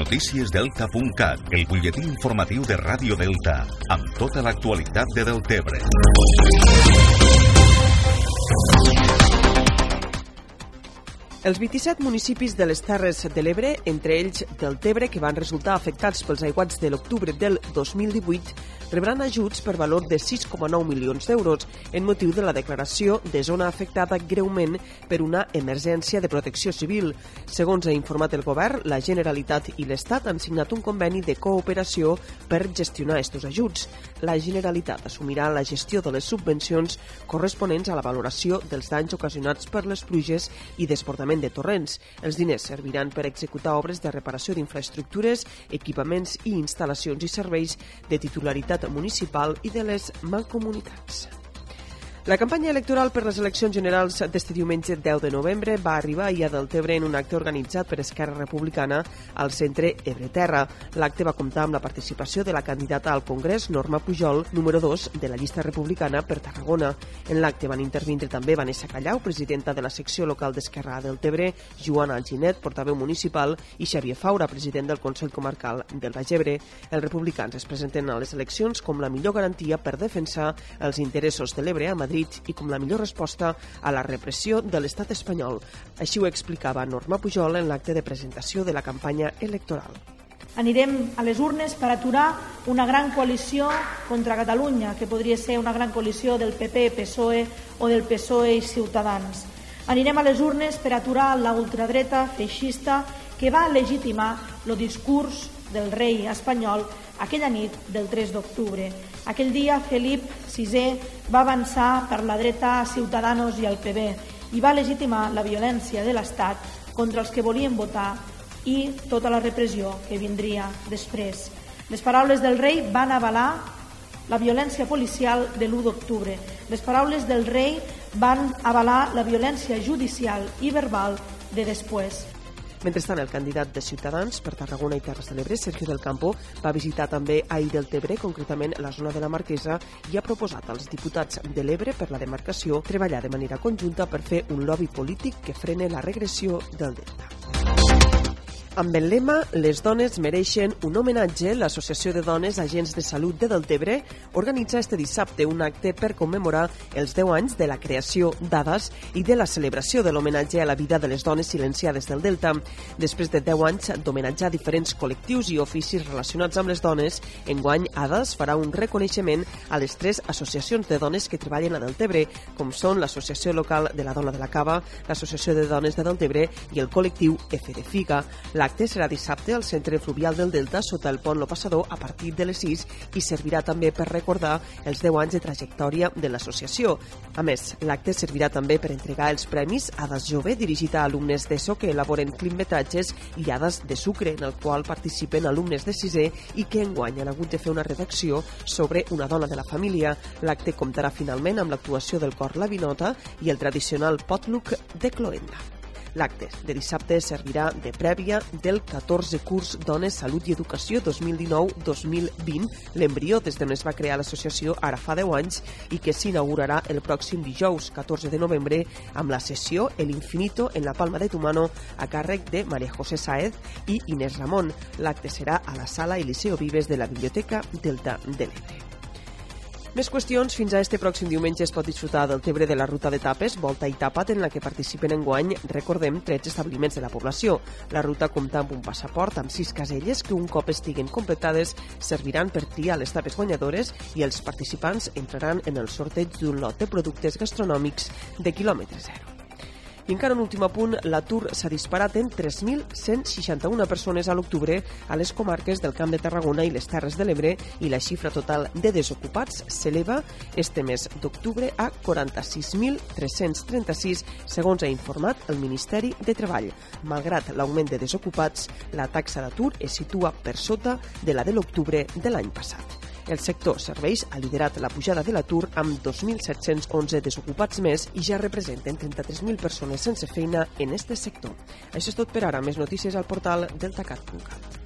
Noticiesdelta.cat, el butlletí informatiu de Ràdio Delta, amb tota l'actualitat de Deltebre. Els 27 municipis de les Terres de l'Ebre, entre ells del Tebre, que van resultar afectats pels aiguats de l'octubre del 2018, rebran ajuts per valor de 6,9 milions d'euros en motiu de la declaració de zona afectada greument per una emergència de protecció civil. Segons ha informat el govern, la Generalitat i l'Estat han signat un conveni de cooperació per gestionar aquests ajuts. La Generalitat assumirà la gestió de les subvencions corresponents a la valoració dels danys ocasionats per les pluges i desbordaments sanejament de torrents. Els diners serviran per executar obres de reparació d'infraestructures, equipaments i instal·lacions i serveis de titularitat municipal i de les mancomunitats. La campanya electoral per les eleccions generals d'este diumenge 10 de novembre va arribar a Deltebre en un acte organitzat per Esquerra Republicana al centre Ebreterra. L'acte va comptar amb la participació de la candidata al Congrés, Norma Pujol, número 2 de la llista republicana per Tarragona. En l'acte van intervindre també Vanessa Callau, presidenta de la secció local d'Esquerra a Deltebre, Joana Alginet, portaveu municipal, i Xavier Faura, president del Consell Comarcal del Baix Ebre. Els republicans es presenten a les eleccions com la millor garantia per defensar els interessos de l'Ebre a Madrid Madrid i com la millor resposta a la repressió de l'estat espanyol. Així ho explicava Norma Pujol en l'acte de presentació de la campanya electoral. Anirem a les urnes per aturar una gran coalició contra Catalunya, que podria ser una gran coalició del PP, PSOE o del PSOE i Ciutadans. Anirem a les urnes per aturar la ultradreta feixista que va legitimar el discurs del rei espanyol aquella nit del 3 d'octubre. Aquell dia Felip VI va avançar per la dreta a Ciutadanos i al PB i va legitimar la violència de l'Estat contra els que volien votar i tota la repressió que vindria després. Les paraules del rei van avalar la violència policial de l'1 d'octubre. Les paraules del rei van avalar la violència judicial i verbal de després. Mentrestant, el candidat de Ciutadans per Tarragona i Terres de l'Ebre, Sergio del Campo, va visitar també Aire del Tebre, concretament la zona de la Marquesa, i ha proposat als diputats de l'Ebre per la demarcació treballar de manera conjunta per fer un lobby polític que frene la regressió del delta. Amb el lema Les dones mereixen un homenatge, l'Associació de Dones Agents de Salut de Deltebre organitza este dissabte un acte per commemorar els 10 anys de la creació d'ADAS i de la celebració de l'homenatge a la vida de les dones silenciades del Delta. Després de 10 anys d'homenatjar diferents col·lectius i oficis relacionats amb les dones, enguany ADAS farà un reconeixement a les tres associacions de dones que treballen a Deltebre, com són l'Associació Local de la Dona de la Cava, l'Associació de Dones de Deltebre i el col·lectiu F de Figa. La L'acte serà dissabte al centre fluvial del Delta sota el pont Lo Passador a partir de les 6 i servirà també per recordar els 10 anys de trajectòria de l'associació. A més, l'acte servirà també per entregar els premis Hades Jove dirigit a alumnes d'ESO que elaboren climetatges i Hades de Sucre, en el qual participen alumnes de sisè i que enguany han hagut de fer una redacció sobre una dona de la família. L'acte comptarà finalment amb l'actuació del cor La Vinota i el tradicional potluck de Cloenda. L'acte de dissabte servirà de prèvia del 14 curs Dones, Salut i Educació 2019-2020, l'embrió des d'on es va crear l'associació ara fa 10 anys i que s'inaugurarà el pròxim dijous 14 de novembre amb la sessió El Infinito en la Palma de tu mano a càrrec de María José Saez i Inés Ramon. L'acte serà a la sala Eliseo Vives de la Biblioteca Delta de l'Ebre. Més qüestions, fins a este pròxim diumenge es pot disfrutar del Tebre de la ruta d'etapes Volta i Tapat en la que participen en guany, recordem, 13 establiments de la població. La ruta compta amb un passaport amb sis caselles que un cop estiguen completades serviran per triar les tapes guanyadores i els participants entraran en el sorteig d'un lot de productes gastronòmics de quilòmetre zero. I encara un últim apunt, l'atur s'ha disparat en 3.161 persones a l'octubre a les comarques del Camp de Tarragona i les Terres de l'Ebre i la xifra total de desocupats s'eleva este mes d'octubre a 46.336, segons ha informat el Ministeri de Treball. Malgrat l'augment de desocupats, la taxa d'atur es situa per sota de la de l'octubre de l'any passat. El sector serveis ha liderat la pujada de l'atur amb 2.711 desocupats més i ja representen 33.000 persones sense feina en este sector. Això és tot per ara. Més notícies al portal deltacat.cat.